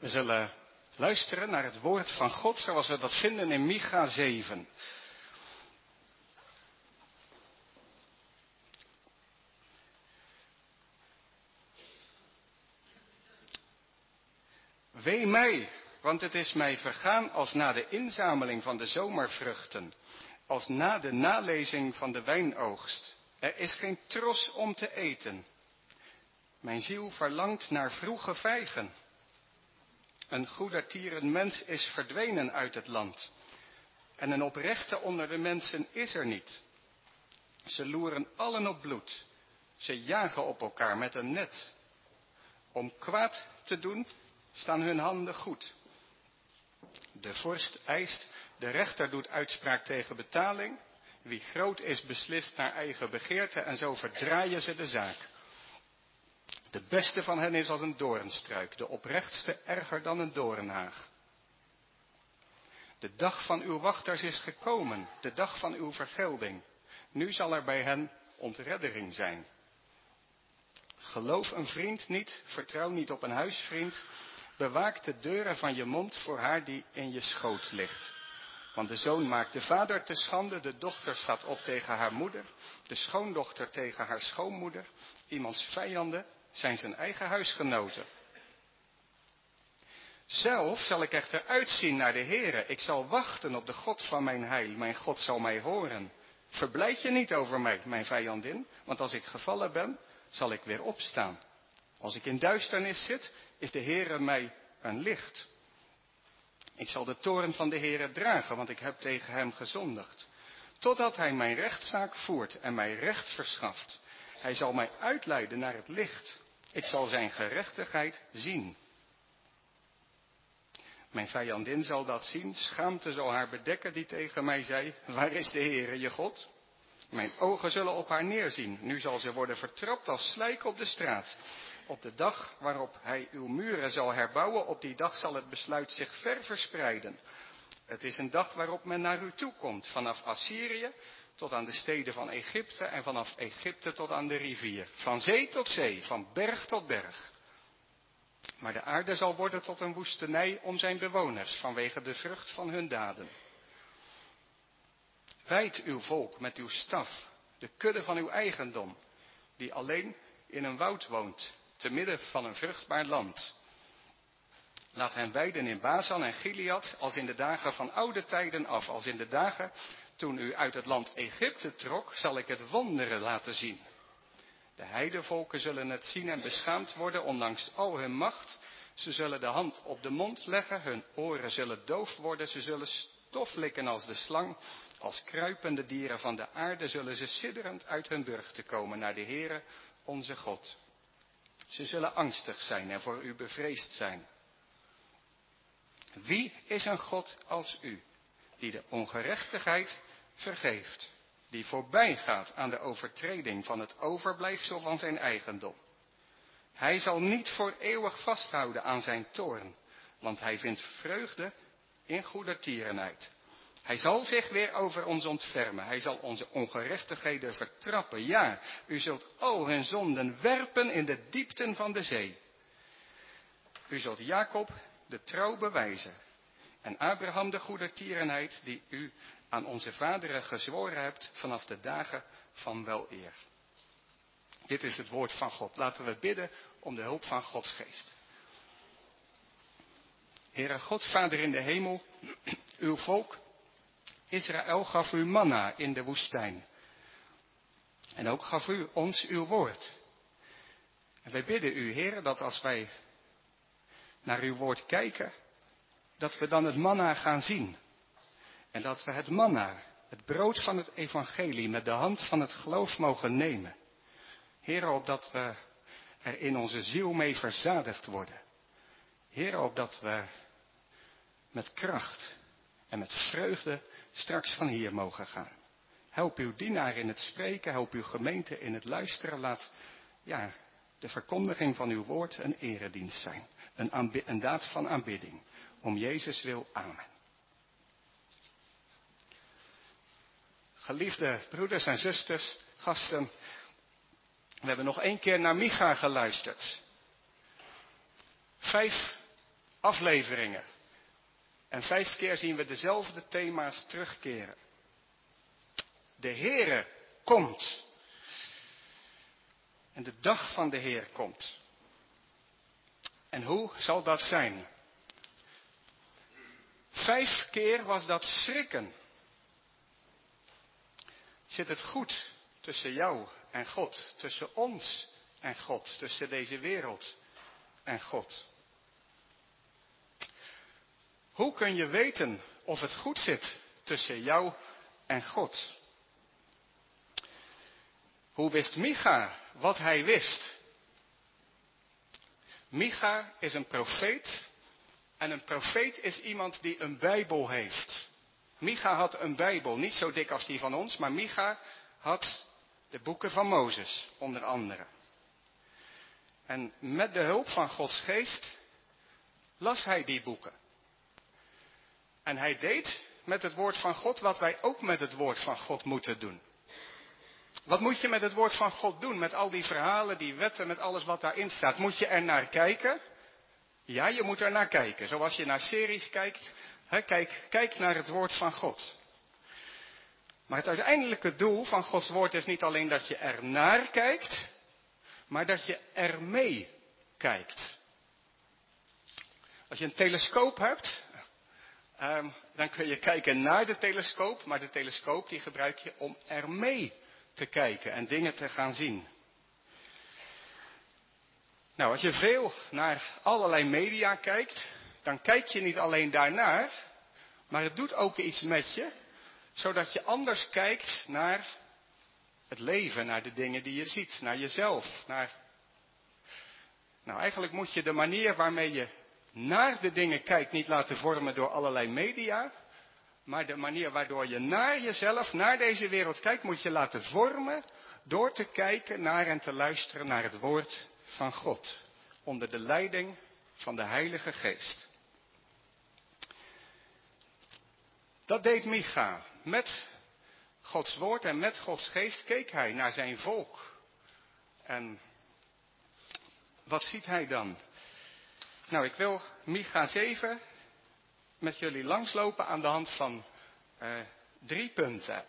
We zullen luisteren naar het woord van God zoals we dat vinden in Micha 7. Wee mij, want het is mij vergaan als na de inzameling van de zomervruchten, als na de nalezing van de wijnoogst. Er is geen tros om te eten. Mijn ziel verlangt naar vroege vijgen. Een goedertieren mens is verdwenen uit het land. En een oprechte onder de mensen is er niet. Ze loeren allen op bloed. Ze jagen op elkaar met een net. Om kwaad te doen staan hun handen goed. De vorst eist, de rechter doet uitspraak tegen betaling. Wie groot is beslist naar eigen begeerte en zo verdraaien ze de zaak. De beste van hen is als een doornstruik, de oprechtste erger dan een doornhaag. De dag van uw wachters is gekomen, de dag van uw vergelding. Nu zal er bij hen ontreddering zijn. Geloof een vriend niet, vertrouw niet op een huisvriend. Bewaak de deuren van je mond voor haar die in je schoot ligt. Want de zoon maakt de vader te schande, de dochter staat op tegen haar moeder, de schoondochter tegen haar schoonmoeder. Iemands vijanden zijn zijn eigen huisgenoten. Zelf zal ik echter uitzien naar de Heere. Ik zal wachten op de God van mijn heil. Mijn God zal mij horen. Verblijd je niet over mij, mijn vijandin, want als ik gevallen ben, zal ik weer opstaan. Als ik in duisternis zit, is de Heere mij een licht. Ik zal de toren van de Heere dragen, want ik heb tegen hem gezondigd. Totdat hij mijn rechtszaak voert en mij recht verschaft. Hij zal mij uitleiden naar het licht. Ik zal zijn gerechtigheid zien. Mijn vijandin zal dat zien. Schaamte zal haar bedekken die tegen mij zei, waar is de Heere je God? Mijn ogen zullen op haar neerzien. Nu zal ze worden vertrapt als slijk op de straat. Op de dag waarop hij uw muren zal herbouwen, op die dag zal het besluit zich ver verspreiden. Het is een dag waarop men naar u toe komt, vanaf Assyrië tot aan de steden van Egypte en vanaf Egypte tot aan de rivier. Van zee tot zee, van berg tot berg. Maar de aarde zal worden tot een woestenij om zijn bewoners vanwege de vrucht van hun daden. Wijd uw volk met uw staf, de kudde van uw eigendom, die alleen in een woud woont, te midden van een vruchtbaar land. Laat hen weiden in Bazan en Gilead als in de dagen van oude tijden af, als in de dagen toen u uit het land Egypte trok, zal ik het wonderen laten zien. De heidevolken zullen het zien en beschaamd worden, ondanks al hun macht. Ze zullen de hand op de mond leggen, hun oren zullen doof worden, ze zullen stof likken als de slang. Als kruipende dieren van de aarde zullen ze sidderend uit hun burchten komen naar de Heere, onze God. Ze zullen angstig zijn en voor u bevreesd zijn. Wie is een God als u, die de ongerechtigheid vergeeft, die voorbij gaat aan de overtreding van het overblijfsel van zijn eigendom. Hij zal niet voor eeuwig vasthouden aan zijn toorn, want hij vindt vreugde in goedertierenheid. Hij zal zich weer over ons ontfermen. Hij zal onze ongerechtigheden vertrappen. Ja, u zult al hun zonden werpen in de diepten van de zee. U zult Jacob de trouw bewijzen. En Abraham de goedertierenheid die u aan onze vaderen gezworen hebt vanaf de dagen van weleer. Dit is het woord van God. Laten we bidden om de hulp van Gods geest. Heere God, Vader in de hemel, uw volk Israël gaf u manna in de woestijn. En ook gaf u ons uw woord. En wij bidden u, Heer, dat als wij naar uw woord kijken, dat we dan het manna gaan zien. En dat we het manna, het brood van het evangelie, met de hand van het geloof mogen nemen. Heer, opdat we er in onze ziel mee verzadigd worden. Heer, opdat we met kracht en met vreugde straks van hier mogen gaan. Help uw dienaar in het spreken, help uw gemeente in het luisteren. Laat ja, de verkondiging van uw woord een eredienst zijn. Een, een daad van aanbidding. Om Jezus wil. Amen. Geliefde broeders en zusters, gasten. We hebben nog één keer naar Micha geluisterd. Vijf afleveringen. En vijf keer zien we dezelfde thema's terugkeren. De Heere komt. En de dag van de Heer komt. En hoe zal dat zijn? Vijf keer was dat schrikken. Zit het goed tussen jou en God, tussen ons en God, tussen deze wereld en God? Hoe kun je weten of het goed zit tussen jou en God? Hoe wist Micha wat hij wist? Micha is een profeet en een profeet is iemand die een Bijbel heeft. Micha had een Bijbel, niet zo dik als die van ons, maar Micha had de boeken van Mozes, onder andere. En met de hulp van Gods geest las hij die boeken. En hij deed met het woord van God wat wij ook met het woord van God moeten doen. Wat moet je met het woord van God doen? Met al die verhalen, die wetten, met alles wat daarin staat. Moet je er naar kijken? Ja, je moet er naar kijken. Zoals je naar series kijkt. Kijk, kijk naar het woord van God. Maar het uiteindelijke doel van Gods woord is niet alleen dat je er naar kijkt, maar dat je er mee kijkt. Als je een telescoop hebt, ehm, dan kun je kijken naar de telescoop, maar de telescoop die gebruik je om er mee te kijken en dingen te gaan zien. Nou, als je veel naar allerlei media kijkt, dan kijk je niet alleen daarnaar, maar het doet ook iets met je, zodat je anders kijkt naar het leven, naar de dingen die je ziet, naar jezelf, naar. Nou, eigenlijk moet je de manier waarmee je naar de dingen kijkt niet laten vormen door allerlei media, maar de manier waardoor je naar jezelf, naar deze wereld kijkt, moet je laten vormen door te kijken naar en te luisteren naar het woord van God. Onder de leiding van de Heilige Geest. Dat deed Micha. Met Gods woord en met Gods geest keek hij naar zijn volk. En wat ziet hij dan? Nou, ik wil Micha 7 met jullie langslopen aan de hand van uh, drie punten.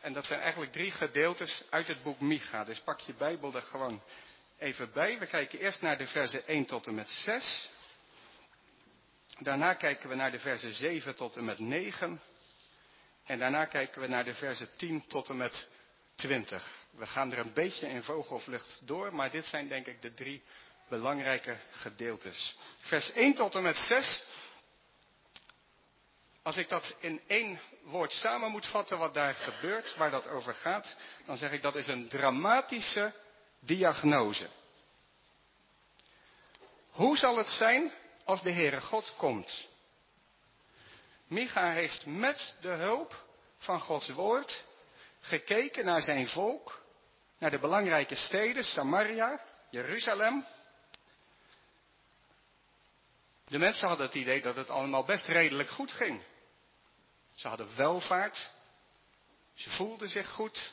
En dat zijn eigenlijk drie gedeeltes uit het boek Micha. Dus pak je Bijbel er gewoon even bij. We kijken eerst naar de versen 1 tot en met 6. Daarna kijken we naar de versen 7 tot en met 9. En daarna kijken we naar de versen 10 tot en met 20. We gaan er een beetje in vogelvlucht door, maar dit zijn denk ik de drie belangrijke gedeeltes. Vers 1 tot en met 6 als ik dat in één woord samen moet vatten wat daar gebeurt, waar dat over gaat, dan zeg ik dat is een dramatische diagnose. Hoe zal het zijn als de Heere God komt? Micha heeft met de hulp van Gods woord gekeken naar zijn volk, naar de belangrijke steden, Samaria, Jeruzalem. De mensen hadden het idee dat het allemaal best redelijk goed ging. Ze hadden welvaart. Ze voelden zich goed.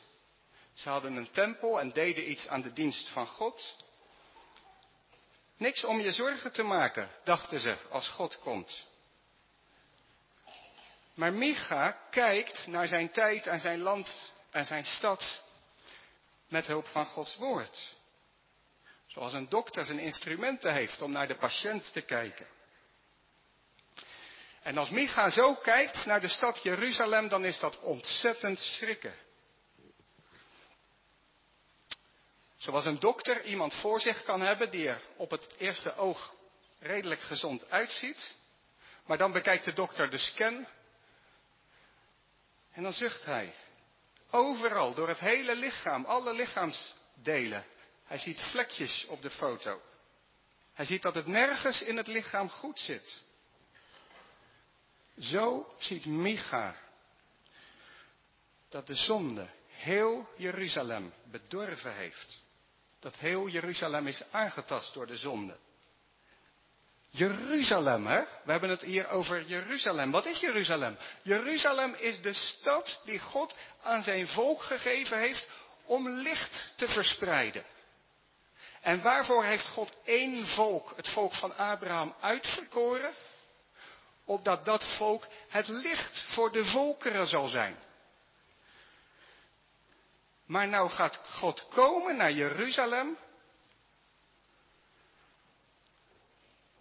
Ze hadden een tempel en deden iets aan de dienst van God. Niks om je zorgen te maken, dachten ze, als God komt. Maar Micha kijkt naar zijn tijd en zijn land en zijn stad met hulp van Gods woord. Zoals een dokter zijn instrumenten heeft om naar de patiënt te kijken. En als Micha zo kijkt naar de stad Jeruzalem, dan is dat ontzettend schrikken. Zoals een dokter iemand voor zich kan hebben die er op het eerste oog redelijk gezond uitziet. Maar dan bekijkt de dokter de scan. En dan zucht hij. Overal, door het hele lichaam, alle lichaamsdelen. Hij ziet vlekjes op de foto. Hij ziet dat het nergens in het lichaam goed zit. Zo ziet Micha dat de zonde heel Jeruzalem bedorven heeft. Dat heel Jeruzalem is aangetast door de zonde. Jeruzalem, hè? We hebben het hier over Jeruzalem. Wat is Jeruzalem? Jeruzalem is de stad die God aan zijn volk gegeven heeft om licht te verspreiden. En waarvoor heeft God één volk, het volk van Abraham, uitverkoren? Opdat dat volk het licht voor de volkeren zal zijn. Maar nou gaat God komen naar Jeruzalem.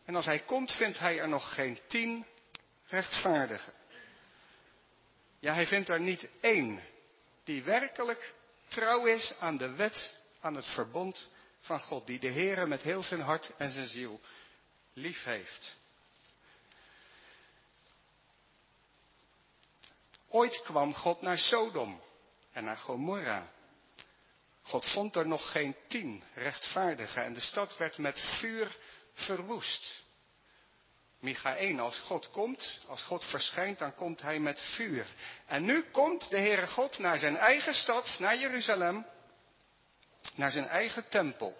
En als hij komt, vindt hij er nog geen tien rechtvaardigen. Ja, hij vindt er niet één die werkelijk trouw is aan de wet, aan het verbond van God, die de Heere met heel zijn hart en zijn ziel lief heeft. Ooit kwam God naar Sodom en naar Gomorra. God vond er nog geen tien rechtvaardigen en de stad werd met vuur verwoest. Micha 1, als God komt, als God verschijnt, dan komt hij met vuur. En nu komt de Heere God naar zijn eigen stad, naar Jeruzalem, naar zijn eigen tempel.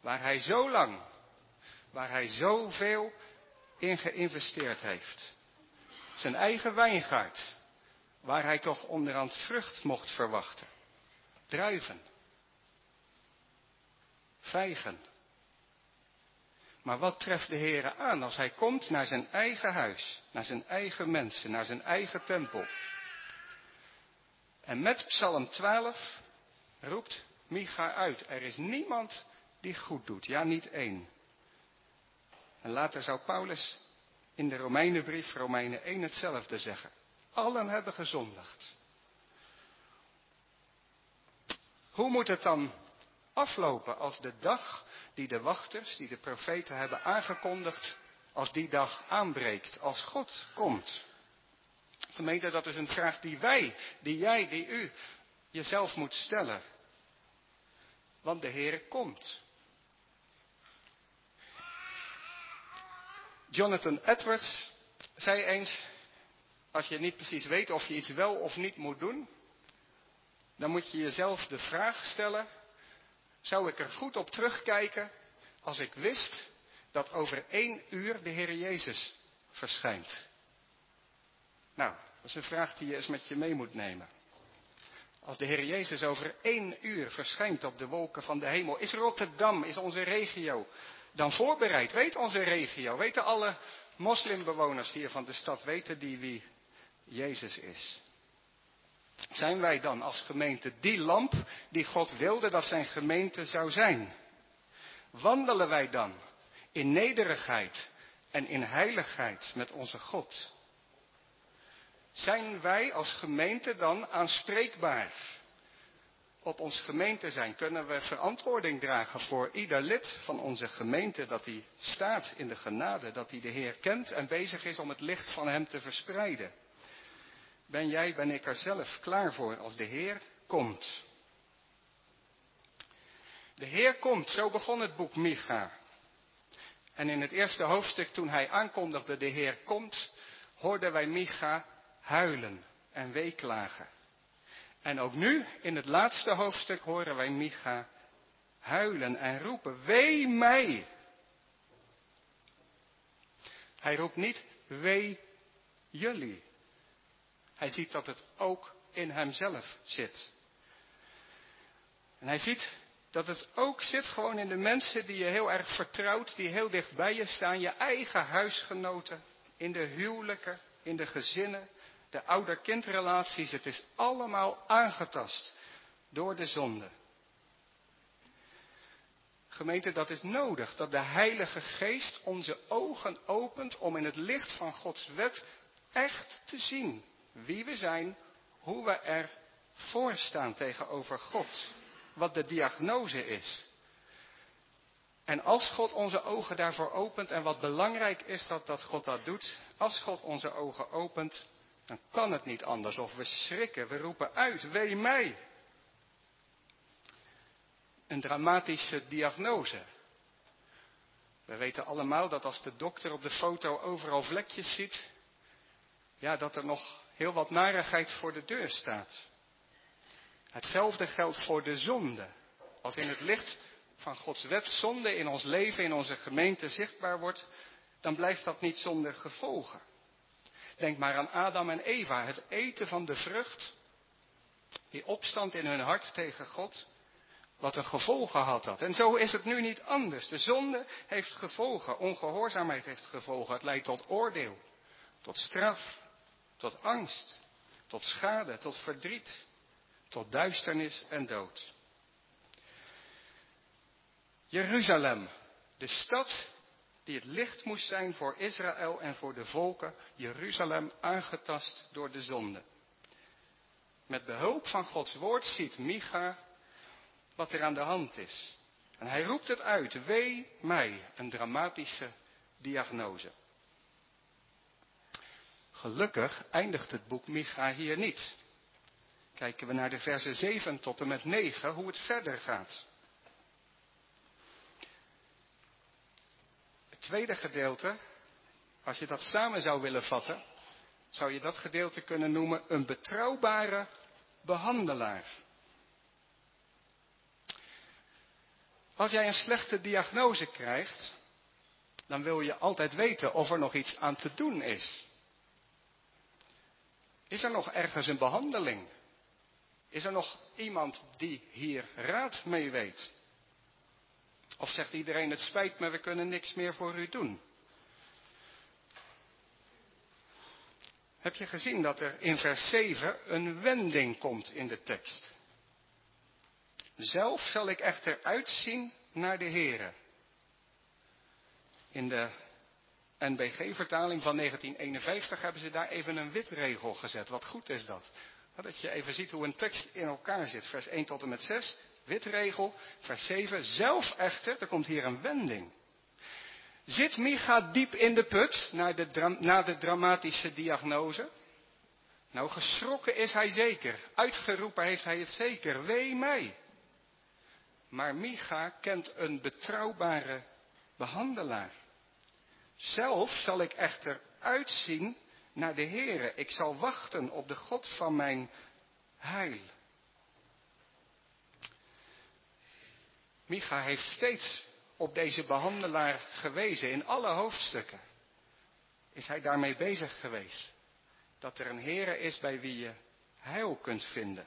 Waar hij zo lang, waar hij zoveel in geïnvesteerd heeft. Zijn eigen wijngaard, waar hij toch onderhand vrucht mocht verwachten. Druiven. Vijgen. Maar wat treft de Heer aan als hij komt naar zijn eigen huis, naar zijn eigen mensen, naar zijn eigen tempel? En met Psalm 12 roept Micha uit, er is niemand die goed doet, ja niet één. En later zou Paulus in de Romeinenbrief, Romeinen 1, hetzelfde zeggen. Allen hebben gezondigd. Hoe moet het dan aflopen als de dag die de wachters, die de profeten hebben aangekondigd, als die dag aanbreekt, als God komt? Gemeente, dat is een vraag die wij, die jij, die u jezelf moet stellen. Want de Heer komt. Jonathan Edwards zei eens, als je niet precies weet of je iets wel of niet moet doen, dan moet je jezelf de vraag stellen, zou ik er goed op terugkijken als ik wist dat over één uur de Heer Jezus verschijnt? Nou, dat is een vraag die je eens met je mee moet nemen. Als de Heer Jezus over één uur verschijnt op de wolken van de hemel, is Rotterdam, is onze regio dan voorbereid? Weet onze regio, weten alle moslimbewoners hier van de stad, weten die wie Jezus is? Zijn wij dan als gemeente die lamp die God wilde dat zijn gemeente zou zijn? Wandelen wij dan in nederigheid en in heiligheid met onze God? Zijn wij als gemeente dan aanspreekbaar? Op ons gemeente zijn kunnen we verantwoording dragen voor ieder lid van onze gemeente dat hij staat in de genade, dat hij de Heer kent en bezig is om het licht van Hem te verspreiden. Ben jij, ben ik er zelf klaar voor als de Heer komt? De Heer komt, zo begon het boek Micha. En in het eerste hoofdstuk, toen hij aankondigde de Heer komt, hoorden wij Micha huilen en weeklagen. En ook nu, in het laatste hoofdstuk, horen wij Micha huilen en roepen, wee mij. Hij roept niet, wee jullie. Hij ziet dat het ook in hemzelf zit. En hij ziet dat het ook zit gewoon in de mensen die je heel erg vertrouwt, die heel dicht bij je staan, je eigen huisgenoten, in de huwelijken, in de gezinnen, de ouder-kindrelaties. Het is allemaal aangetast door de zonde. Gemeente, dat is nodig, dat de Heilige Geest onze ogen opent om in het licht van Gods wet echt te zien wie we zijn, hoe we ervoor staan tegenover God, wat de diagnose is. En als God onze ogen daarvoor opent, en wat belangrijk is dat, dat God dat doet, als God onze ogen opent, dan kan het niet anders. Of we schrikken, we roepen uit, wee mij. Een dramatische diagnose. We weten allemaal dat als de dokter op de foto overal vlekjes ziet, ja, dat er nog heel wat narigheid voor de deur staat. Hetzelfde geldt voor de zonde. Als in het licht van Gods wet zonde in ons leven, in onze gemeente zichtbaar wordt, dan blijft dat niet zonder gevolgen. Denk maar aan Adam en Eva, het eten van de vrucht, die opstand in hun hart tegen God. Wat een gevolgen had dat. En zo is het nu niet anders. De zonde heeft gevolgen. Ongehoorzaamheid heeft gevolgen. Het leidt tot oordeel. Tot straf. Tot angst. Tot schade. Tot verdriet. Tot duisternis en dood. Jeruzalem. De stad die het licht moest zijn voor Israël en voor de volken. Jeruzalem aangetast door de zonde. Met behulp van Gods woord ziet Micha wat er aan de hand is. En hij roept het uit, wee mij, een dramatische diagnose. Gelukkig eindigt het boek Micha hier niet. Kijken we naar de versen 7 tot en met 9, hoe het verder gaat. Het tweede gedeelte, als je dat samen zou willen vatten, zou je dat gedeelte kunnen noemen een betrouwbare behandelaar. Als jij een slechte diagnose krijgt, dan wil je altijd weten of er nog iets aan te doen is. Is er nog ergens een behandeling? Is er nog iemand die hier raad mee weet? Of zegt iedereen het spijt me, we kunnen niks meer voor u doen? Heb je gezien dat er in vers 7 een wending komt in de tekst? Zelf zal ik echter uitzien naar de Here. In de NBG-vertaling van 1951 hebben ze daar even een witregel gezet. Wat goed is dat. Dat je even ziet hoe een tekst in elkaar zit. Vers 1 tot en met 6, witregel. Vers 7, zelf echter, er komt hier een wending. Zit Micha diep in de put na de, na de dramatische diagnose? Nou, geschrokken is hij zeker. Uitgeroepen heeft hij het zeker. Wee mij. Maar Micha kent een betrouwbare behandelaar. Zelf zal ik echter uitzien naar de Heere. Ik zal wachten op de God van mijn heil. Micha heeft steeds op deze behandelaar gewezen. In alle hoofdstukken is hij daarmee bezig geweest. Dat er een Heere is bij wie je heil kunt vinden.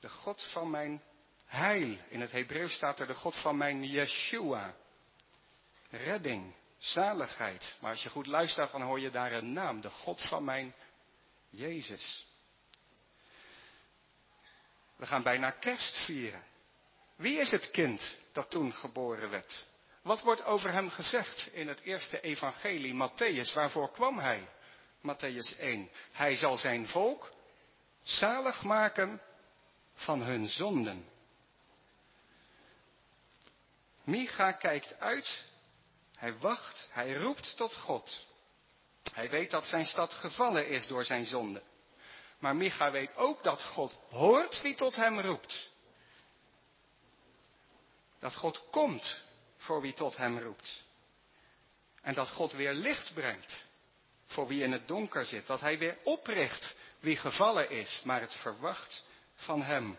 De God van mijn heil. In het Hebreeuws staat er de God van mijn Yeshua. Redding, zaligheid. Maar als je goed luistert, dan hoor je daar een naam. De God van mijn Jezus. We gaan bijna kerst vieren. Wie is het kind dat toen geboren werd? Wat wordt over hem gezegd in het eerste evangelie, Matthäus? Waarvoor kwam hij? Matthäus 1. Hij zal zijn volk zalig maken van hun zonden. Micha kijkt uit, hij wacht, hij roept tot God. Hij weet dat zijn stad gevallen is door zijn zonde. Maar Micha weet ook dat God hoort wie tot hem roept. Dat God komt voor wie tot hem roept. En dat God weer licht brengt voor wie in het donker zit. Dat hij weer opricht wie gevallen is, maar het verwacht van hem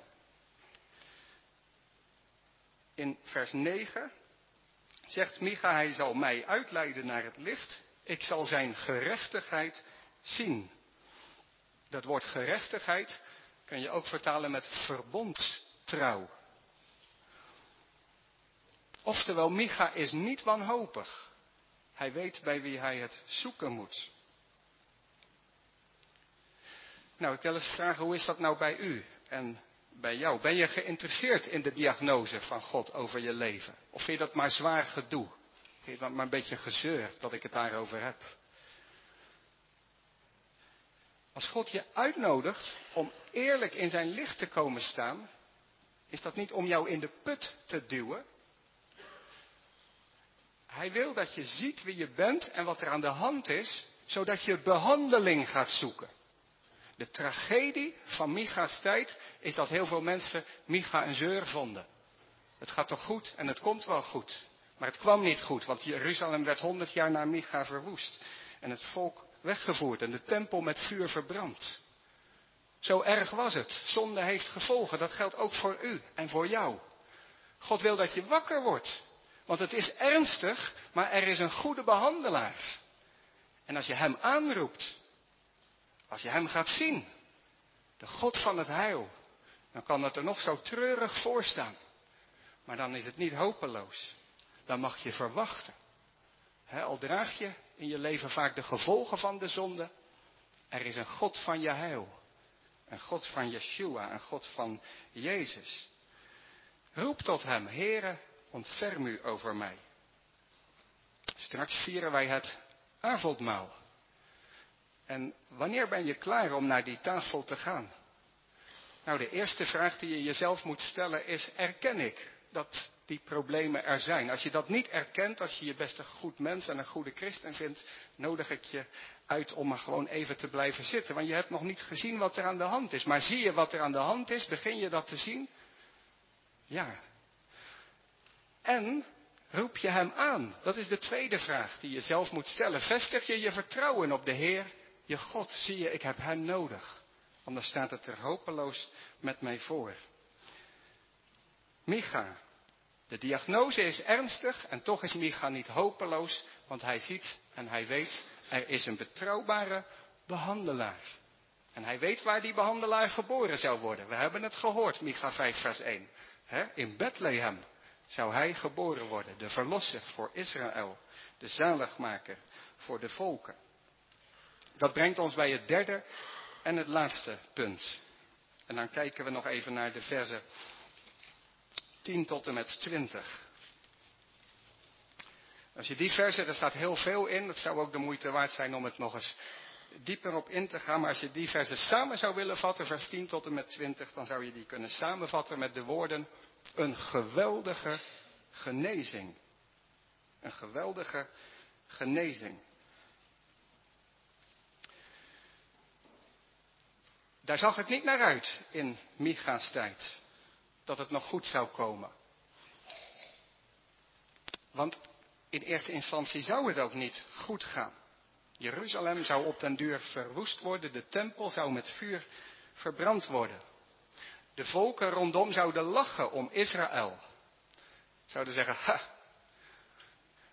in vers 9 zegt Micha, hij zal mij uitleiden naar het licht. Ik zal zijn gerechtigheid zien. Dat woord gerechtigheid kun je ook vertalen met verbondstrouw. Oftewel, Micha is niet wanhopig. Hij weet bij wie hij het zoeken moet. Nou, ik wil eens vragen, hoe is dat nou bij u? En bij jou? Ben je geïnteresseerd in de diagnose van God over je leven? Of vind je dat maar zwaar gedoe? Vind je dat maar een beetje gezeur dat ik het daarover heb? Als God je uitnodigt om eerlijk in zijn licht te komen staan, is dat niet om jou in de put te duwen. Hij wil dat je ziet wie je bent en wat er aan de hand is, zodat je behandeling gaat zoeken. De tragedie van Micha's tijd is dat heel veel mensen Micha een zeur vonden. Het gaat toch goed en het komt wel goed. Maar het kwam niet goed, want Jeruzalem werd honderd jaar na Micha verwoest. En het volk weggevoerd en de tempel met vuur verbrand. Zo erg was het. Zonde heeft gevolgen. Dat geldt ook voor u en voor jou. God wil dat je wakker wordt. Want het is ernstig, maar er is een goede behandelaar. En als je hem aanroept, als je hem gaat zien, de God van het heil, dan kan het er nog zo treurig voor staan. Maar dan is het niet hopeloos. Dan mag je verwachten. al draag je in je leven vaak de gevolgen van de zonde. Er is een God van je heil. Een God van Yeshua, een God van Jezus. Roep tot hem, Heere, ontferm u over mij. Straks vieren wij het avondmaal. En wanneer ben je klaar om naar die tafel te gaan? Nou, de eerste vraag die je jezelf moet stellen is, erken ik dat die problemen er zijn? Als je dat niet erkent, als je je best een goed mens en een goede christen vindt, nodig ik je uit om maar gewoon even te blijven zitten. Want je hebt nog niet gezien wat er aan de hand is. Maar zie je wat er aan de hand is? Begin je dat te zien? Ja. En roep je hem aan? Dat is de tweede vraag die je zelf moet stellen. Vestig je je vertrouwen op de Heer, je God? Zie je, ik heb hem nodig. Anders staat het er hopeloos met mij voor. Micha. De diagnose is ernstig en toch is Micha niet hopeloos, want hij ziet en hij weet, er is een betrouwbare behandelaar. En hij weet waar die behandelaar geboren zou worden. We hebben het gehoord, Micha 5 vers 1. in Bethlehem zou hij geboren worden, de verlosser voor Israël, de zaligmaker voor de volken. Dat brengt ons bij het derde en het laatste punt. En dan kijken we nog even naar de versen 10 tot en met 20. Als je die versen, er staat heel veel in, het zou ook de moeite waard zijn om het nog eens dieper op in te gaan. Maar als je die versen samen zou willen vatten, vers 10 tot en met 20, dan zou je die kunnen samenvatten met de woorden, een geweldige genezing. Een geweldige genezing. Daar zag het niet naar uit in Micha's tijd. Dat het nog goed zou komen. Want in eerste instantie zou het ook niet goed gaan. Jeruzalem zou op den duur verwoest worden, de tempel zou met vuur verbrand worden. De volken rondom zouden lachen om Israël. Zouden zeggen, ha,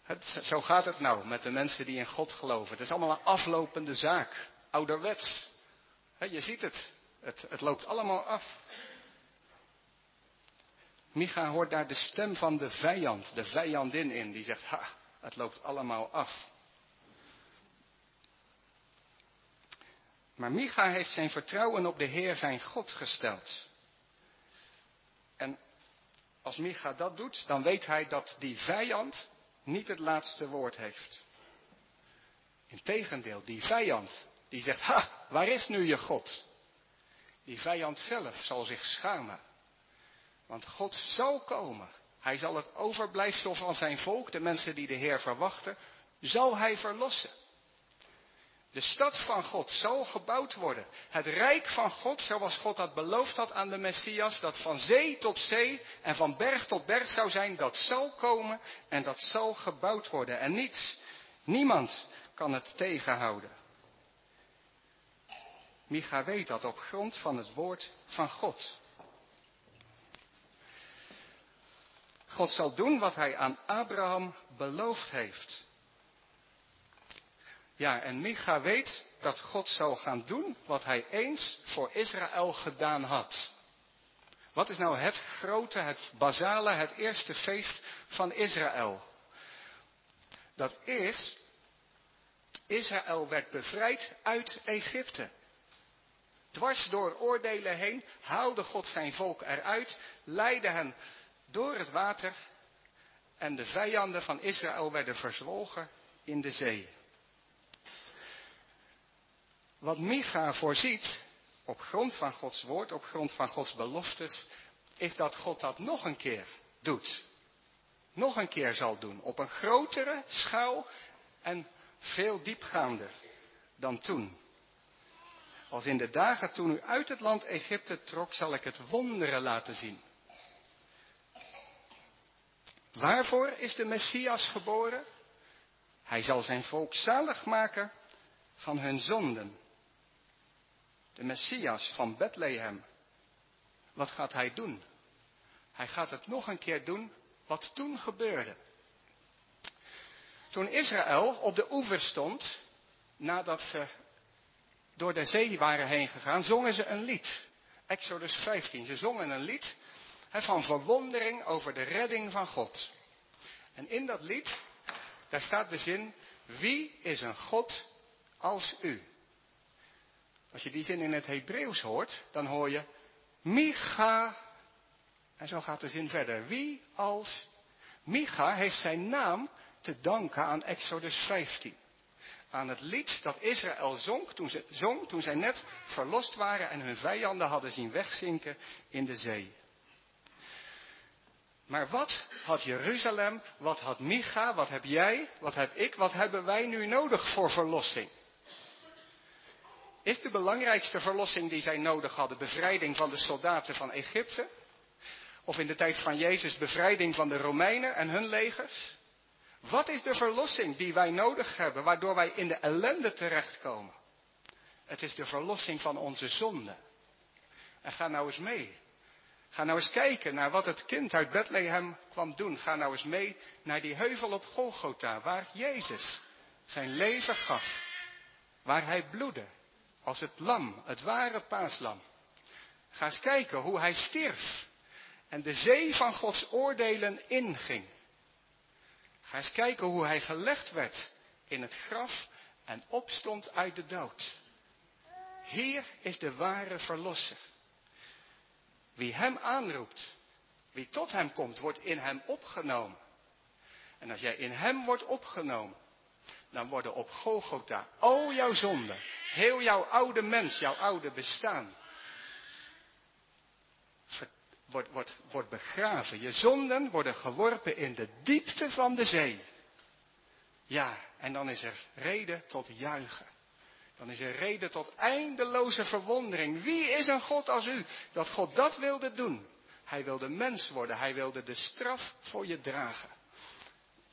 het, zo gaat het nou met de mensen die in God geloven. Het is allemaal een aflopende zaak, ouderwets. Je ziet het. het. Het loopt allemaal af. Micha hoort daar de stem van de vijand, de vijandin in, die zegt, ha, het loopt allemaal af. Maar Micha heeft zijn vertrouwen op de Heer zijn God gesteld. En als Micha dat doet, dan weet hij dat die vijand niet het laatste woord heeft. Integendeel, die vijand die zegt, ha, waar is nu je God? Die vijand zelf zal zich schamen. Want God zal komen. Hij zal het overblijfsel van zijn volk, de mensen die de Heer verwachten, zal hij verlossen. De stad van God zal gebouwd worden. Het rijk van God, zoals God dat beloofd had aan de Messias, dat van zee tot zee en van berg tot berg zou zijn, dat zal komen en dat zal gebouwd worden. En niets, niemand kan het tegenhouden. Micha weet dat op grond van het woord van God. God zal doen wat hij aan Abraham beloofd heeft. Ja, en Micha weet dat God zal gaan doen wat hij eens voor Israël gedaan had. Wat is nou het grote, het basale, het eerste feest van Israël? Dat is, Israël werd bevrijd uit Egypte. Dwars door oordelen heen haalde God zijn volk eruit, leidde hen door het water en de vijanden van Israël werden verzwolgen in de zee. Wat Micha voorziet, op grond van Gods woord, op grond van Gods beloftes, is dat God dat nog een keer doet. Nog een keer zal doen, op een grotere schaal en veel diepgaander dan toen. Als in de dagen toen u uit het land Egypte trok, zal ik het wonderen laten zien. Waarvoor is de Messias geboren? Hij zal zijn volk zalig maken van hun zonden. De Messias van Bethlehem. Wat gaat hij doen? Hij gaat het nog een keer doen wat toen gebeurde. Toen Israël op de oever stond, nadat ze door de zee waren heen gegaan, zongen ze een lied. Exodus 15. Ze zongen een lied van verwondering over de redding van God. En in dat lied, daar staat de zin, wie is een God als u? Als je die zin in het Hebreeuws hoort, dan hoor je Micha. En zo gaat de zin verder. Wie als Micha heeft zijn naam te danken aan Exodus 15. Aan het lied dat Israël zong toen, ze, zong toen zij net verlost waren en hun vijanden hadden zien wegzinken in de zee. Maar wat had Jeruzalem, wat had Micha, wat heb jij, wat heb ik, wat hebben wij nu nodig voor verlossing? Is de belangrijkste verlossing die zij nodig hadden bevrijding van de soldaten van Egypte? Of in de tijd van Jezus bevrijding van de Romeinen en hun legers? Wat is de verlossing die wij nodig hebben, waardoor wij in de ellende terechtkomen? Het is de verlossing van onze zonde. En ga nou eens mee. Ga nou eens kijken naar wat het kind uit Bethlehem kwam doen. Ga nou eens mee naar die heuvel op Golgotha, waar Jezus zijn leven gaf. Waar hij bloedde, als het lam, het ware paaslam. Ga eens kijken hoe hij stierf en de zee van Gods oordelen inging. Ga eens kijken hoe hij gelegd werd in het graf en opstond uit de dood. Hier is de ware verlosser. Wie hem aanroept, wie tot hem komt, wordt in hem opgenomen. En als jij in hem wordt opgenomen, dan worden op Golgotha al jouw zonden, heel jouw oude mens, jouw oude bestaan, wordt, wordt, wordt begraven. Je zonden worden geworpen in de diepte van de zee. Ja, en dan is er reden tot juichen. Dan is er reden tot eindeloze verwondering. Wie is een God als u? Dat God dat wilde doen. Hij wilde mens worden. Hij wilde de straf voor je dragen.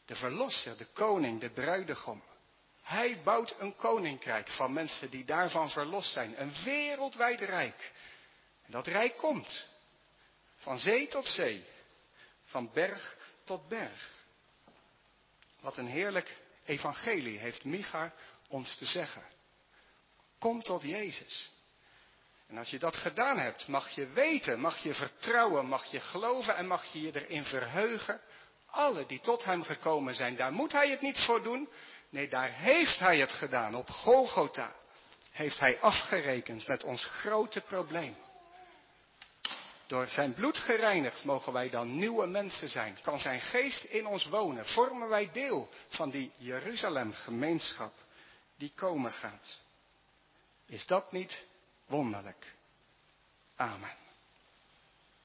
De verlosser, de koning, de bruidegom. Hij bouwt een koninkrijk van mensen die daarvan verlost zijn. Een wereldwijd rijk. En dat rijk komt. Van zee tot zee. Van berg tot berg. Wat een heerlijk evangelie heeft Micha ons te zeggen. Kom tot Jezus. En als je dat gedaan hebt, mag je weten, mag je vertrouwen, mag je geloven en mag je je erin verheugen. Alle die tot Hem gekomen zijn, daar moet Hij het niet voor doen. Nee, daar heeft Hij het gedaan. Op Golgotha heeft Hij afgerekend met ons grote probleem. Door zijn bloed gereinigd mogen wij dan nieuwe mensen zijn. Kan zijn geest in ons wonen. Vormen wij deel van die Jeruzalem gemeenschap die komen gaat. Is dat niet wonderlijk? Amen.